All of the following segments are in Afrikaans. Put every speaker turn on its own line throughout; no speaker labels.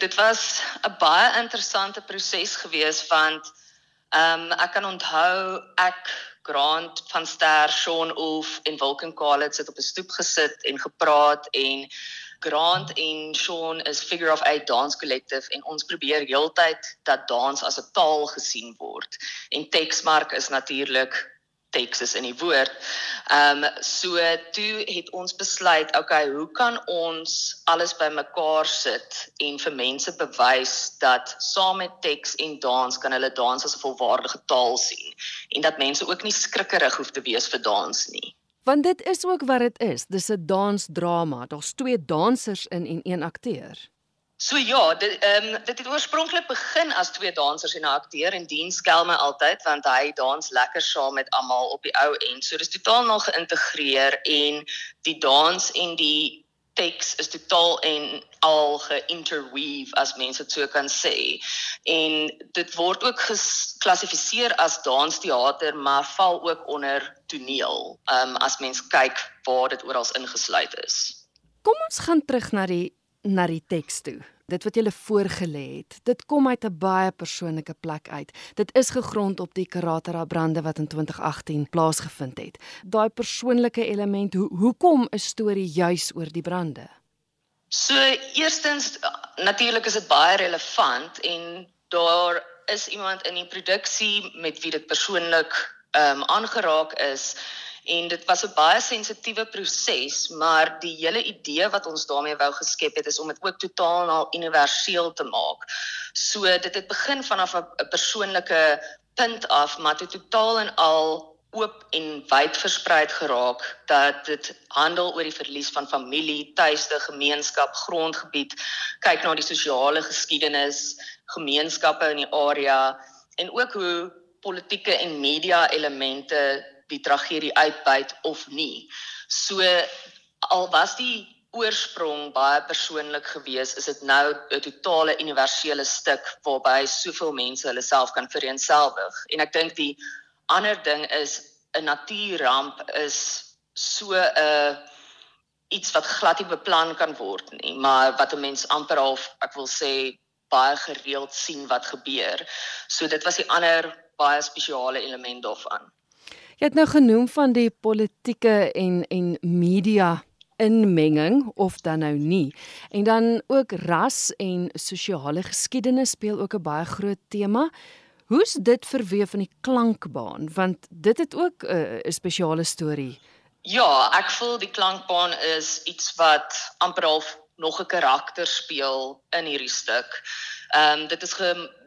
Dit was 'n baie interessante proses gewees want ehm um, ek kan onthou ek Grant van Ster, Sean Oef en Wilken Khalid sit op 'n stoep gesit en gepraat en Grant en Sean is figure of eight dance collective en ons probeer heeltyd dat dans as 'n taal gesien word. En Texmark is natuurlik Texas in die woord. Ehm um, so toe het ons besluit, okay, hoe kan ons alles bymekaar sit en vir mense bewys dat saam met Tex en dans kan hulle dans as 'n volwaardige taal sien en dat mense ook nie skrikkerig hoef te wees vir dans nie.
Want dit is ook wat dit is. Dis 'n dansdrama. Daar's twee dansers in en een akteur.
So ja, dit ehm um, dit het oorspronklik begin as twee dansers en 'n akteur en Dean skel my altyd want hy dans lekker saam met almal op die ou end. So dis totaal nog geïntegreer en die dans en die teks is totaal en al geïnterweave as mense dit so kan sê. En dit word ook geklassifiseer as dansteater, maar val ook onder toneel. Um as mens kyk waar dit oral ingesluit is.
Kom ons gaan terug na die na die teks toe dit wat jy voorgelê het. Dit kom uit 'n baie persoonlike plek uit. Dit is gegrond op die Karatara brande wat in 2018 plaasgevind het. Daai persoonlike element, ho hoekom 'n storie juis oor die brande?
So eerstens natuurlik is dit baie relevant en daar is iemand in die produksie met wie dit persoonlik ehm um, aangeraak is en dit was 'n baie sensitiewe proses, maar die hele idee wat ons daarmee wou geskep het is om dit ook totaal na universeel te maak. So dit het begin vanaf 'n persoonlike punt af, maar dit totaal en al oop en wyd versprei geraak dat dit handel oor die verlies van familie, tuiste, gemeenskap, grondgebied, kyk na die sosiale geskiedenis, gemeenskappe in die area en ook hoe politieke en media elemente die tragedie uitbuit of nie. So al was die oorsprong baie persoonlik geweest, is dit nou 'n totale universele stuk waarby soveel mense hulle self kan vereenselwig. En ek dink die ander ding is 'n natuurramp is so 'n uh, iets wat glad nie beplan kan word nie, maar wat 'n mens amper half, ek wil sê, baie gereeld sien wat gebeur. So dit was die ander baie spesiale element daarvan.
Jy het nou genoem van die politieke en en media inmenging of dan nou nie. En dan ook ras en sosiale geskiedenis speel ook 'n baie groot tema. Hoe's dit verweef in die klankbaan want dit het ook 'n uh, spesiale storie.
Ja, ek voel die klankbaan is iets wat amper half nog 'n karakter speel in hierdie stuk. Ehm um, dit is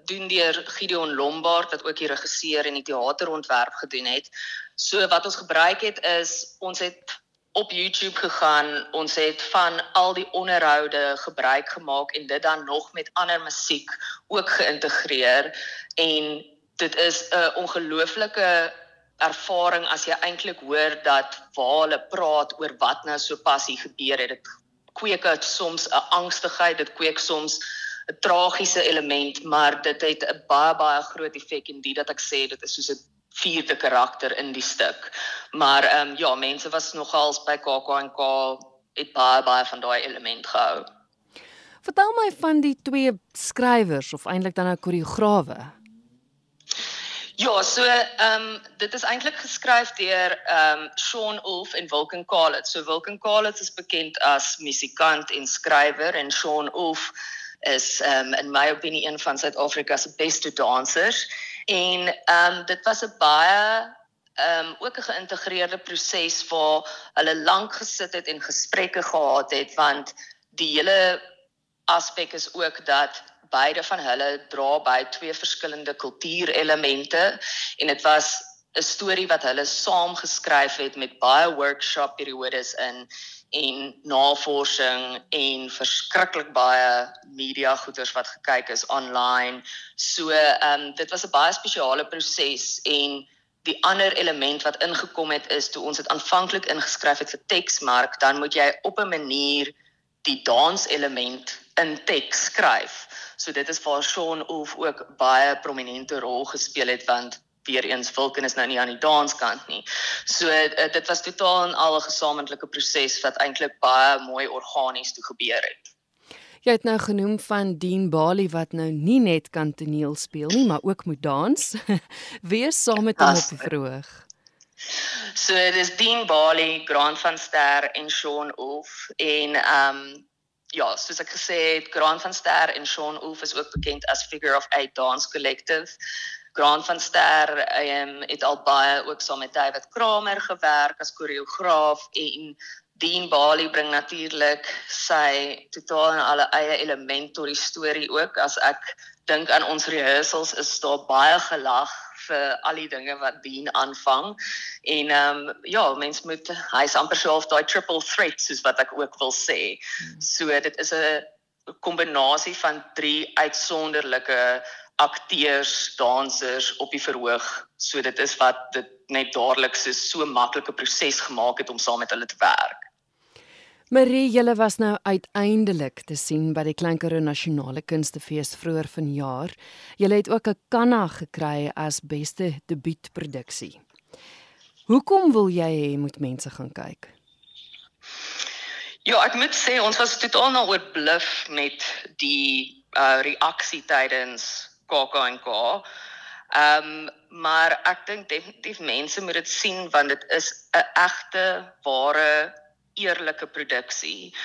gedoen deur Gideon Lombard wat ook die regisseur en die teaterontwerp gedoen het. So wat ons gebruik het is ons het op YouTube gegaan. Ons het van al die onderhoude gebruik gemaak en dit dan nog met ander musiek ook geïntegreer en dit is 'n ongelooflike ervaring as jy eintlik hoor dat waar hulle praat oor wat nou so pas hier gebeur het. Dit kweek soms 'n angstigheid, dit kweek soms 'n tragiese element, maar dit het 'n baie baie groot effek en dit dat ek sê dit is soos 'n vierde karakter in die stuk. Maar ehm um, ja, mense was nogals by KAK&K het baie baie van daai element gehou.
Vertel my van die twee skrywers of eintlik dan 'n nou koreograwe.
Ja, so ehm um, dit is eintlik geskryf deur ehm um, Sean Ulf en Wilken Khalid. So Wilken Khalid is bekend as musikant en skrywer en Sean Ulf is um, in my opinie een van Suid-Afrika se beste dansers. En um, dit was 'n baie ehm um, ook 'n geïntegreerde proses waar hulle lank gesit het en gesprekke gehad het want die hele aspek is ook dat beide van hulle dra by twee verskillende kultuurelemente en dit was 'n storie wat hulle saam geskryf het met baie workshop periodes in en navorsing en verskriklik baie media goeders wat gekyk is online. So ehm um, dit was 'n baie spesiale proses en die ander element wat ingekom het is toe ons dit aanvanklik ingeskryf het vir teksmark, dan moet jy op 'n manier die dans element in teks skryf. So dit is waar Sean Ulf ook baie prominente rol gespeel het want weer eens Vulcan is nou nie aan die danskant nie. So uh, dit was totaal 'n al 'n gesamentlike proses wat eintlik baie mooi organies toe gebeur het.
Jy het nou genoem van Dean Bali wat nou nie net kan toneel speel nie, maar ook moet dans. Wie is saam met hom op die verhoog?
So dis Dean Bali, Grant van Ster en Sean Wolf en ehm um, ja, soos ek gesê het, Grant van Ster en Sean Wolf is ook bekend as Figure of Eight Dance Collective. Grant van Ster um, het al baie ook saam met David Kramer gewerk as koreograaf en Dean Bali bring natuurlik sy totaal en alle eie element tot die storie ook as ek dink aan ons rehearsals is daar baie gelag vir al die dinge wat Dean aanvang. En ehm um, ja, mens moet hy's amper so half daai triple threat soos wat ek ook wil sê. So dit is 'n kombinasie van drie uitsonderlike akteurs, dansers op die verhoog. So dit is wat dit net dadelik so so maklike proses gemaak het om saam met hulle te werk.
Marie, julle was nou uiteindelik te sien by die Kleinkaro Nasionale Kunstefees vroeër vanjaar. Julle het ook 'n kanna gekry as beste debuutproduksie. Hoekom wil jy hê moet mense gaan kyk?
Ja, ek moet sê ons was totaal nou oorbluf met die uh reaksie tydens KAK&K. Ehm um, maar ek dink definitief mense moet dit sien want dit is 'n egte ware eerlike produksie.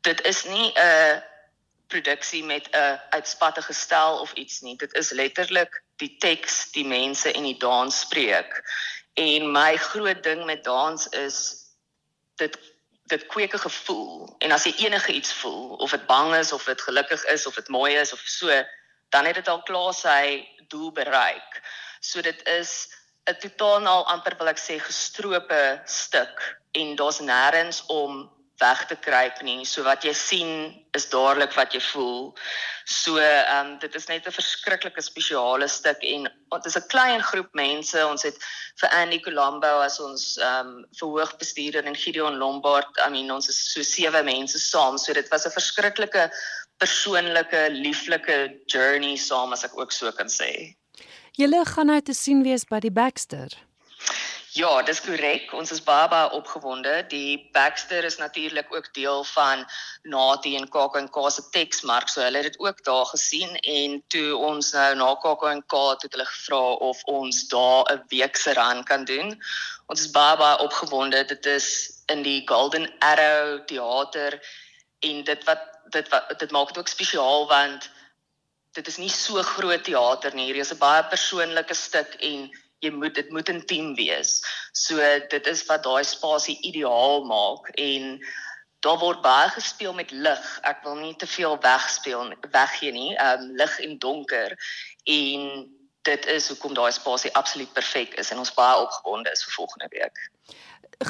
Dit is nie 'n produksie met 'n uitspattige stel of iets nie. Dit is letterlik die teks, die mense en die dans spreek. En my groot ding met dans is dit dit kweek 'n gevoel. En as jy enige iets voel, of dit bang is of dit gelukkig is of dit mooi is of so, dan het dit al klaar sy doel bereik. So dit is 'n totaal amper wil ek sê gestrope stuk en daar's nêrens om weg te kruip nie. So wat jy sien is dadelik wat jy voel. So ehm um, dit is net 'n verskriklike spesiale stuk en dit is 'n klein groep mense. Ons het vir Andy Colombo as ons ehm um, verhoogbestuurder en Gideon Lombard. I mean ons is so sewe mense saam. So dit was 'n verskriklike persoonlike, lieflike journey saam as ek ook so kan sê.
Julle gaan nou te sien wees by die Baxter.
Ja, dis korrek. Ons is baie baie opgewonde. Die Baxter is natuurlik ook deel van Nati en KAK&K se teksmark. So hulle het dit ook daar gesien en toe ons nou na KAK&K het hulle gevra of ons daar 'n week se run kan doen. Ons is baie baie opgewonde. Dit is in die Golden Arrow teater en dit wat dit dit maak dit ook spesiaal want dit is nie so groot teater nie. Hier is 'n baie persoonlike stuk en jy moet dit moet intiem wees. So dit is wat daai spasie ideaal maak en daar word baie gespeel met lig. Ek wil nie te veel wegspeel weggee nie. Ehm um, lig en donker en dit is hoekom daai spasie absoluut perfek is en ons baie opgewonde is vir volgende week.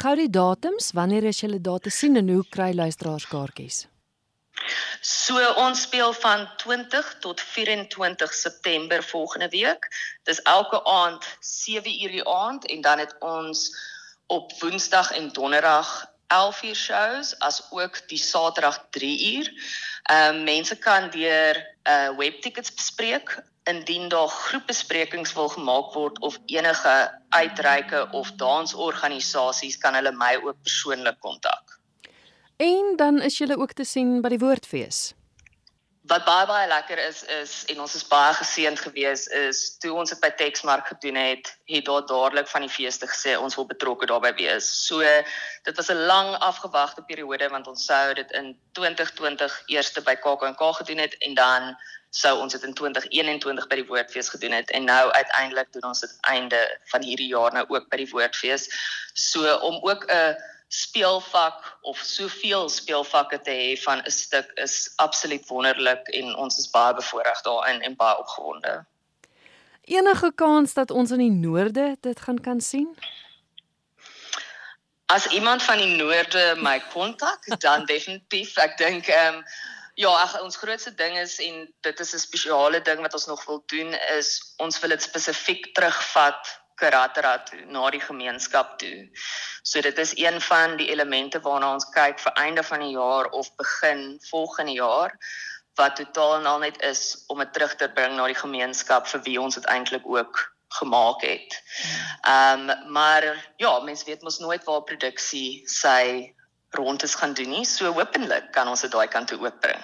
Gou die datums, wanneer is julle daar te sien en hoe kry luisteraars kaartjies?
So ons speel van 20 tot 24 September volgende week. Dis elke aand 7uur die aand en dan het ons op Woensdag en Donderdag 11uur shows as ook die Saterdag 3uur. Ehm um, mense kan deur 'n uh, webtickets bespreek indien daar groepbesprekings wil gemaak word of enige uitreike of dansorganisasies kan hulle my ook persoonlik kontak.
En dan is julle ook te sien by die Woordfees.
Wat baie baie lekker is is en ons is baie geseënd gewees is toe ons dit by Texmark gedoen het, het daar dadelik van die feeste gesê ons wil betrokke daarbey wees. So dit was 'n lang afgewagte periode want ons sou dit in 2020 eers by KAK&K gedoen het en dan sou ons dit in 2021 by die Woordfees gedoen het en nou uiteindelik doen ons dit einde van hierdie jaar nou ook by die Woordfees. So om ook 'n speelvak of soveel speelvakke te hê van 'n stuk is absoluut wonderlik en ons is baie bevoorreg daarin en baie opgewonde.
Enige kans dat ons in die noorde dit gaan kan sien?
As iemand van die noorde my kontak, dan definitief. Ek dink ehm um, ja, ag ons grootste ding is en dit is 'n spesiale ding wat ons nog wil doen is ons wil dit spesifiek terugvat Karatera toe na die gemeenskap toe. So dit is een van die elemente waarna ons kyk vir einde van die jaar of begin volgende jaar wat totaal en al net is om dit terug te bring na die gemeenskap vir wie ons dit eintlik ook gemaak het. Ehm um, maar ja, mense weet mos nooit waar produksie sy rondes gaan doen nie. So hopelik kan ons dit daai kant toe ook bring.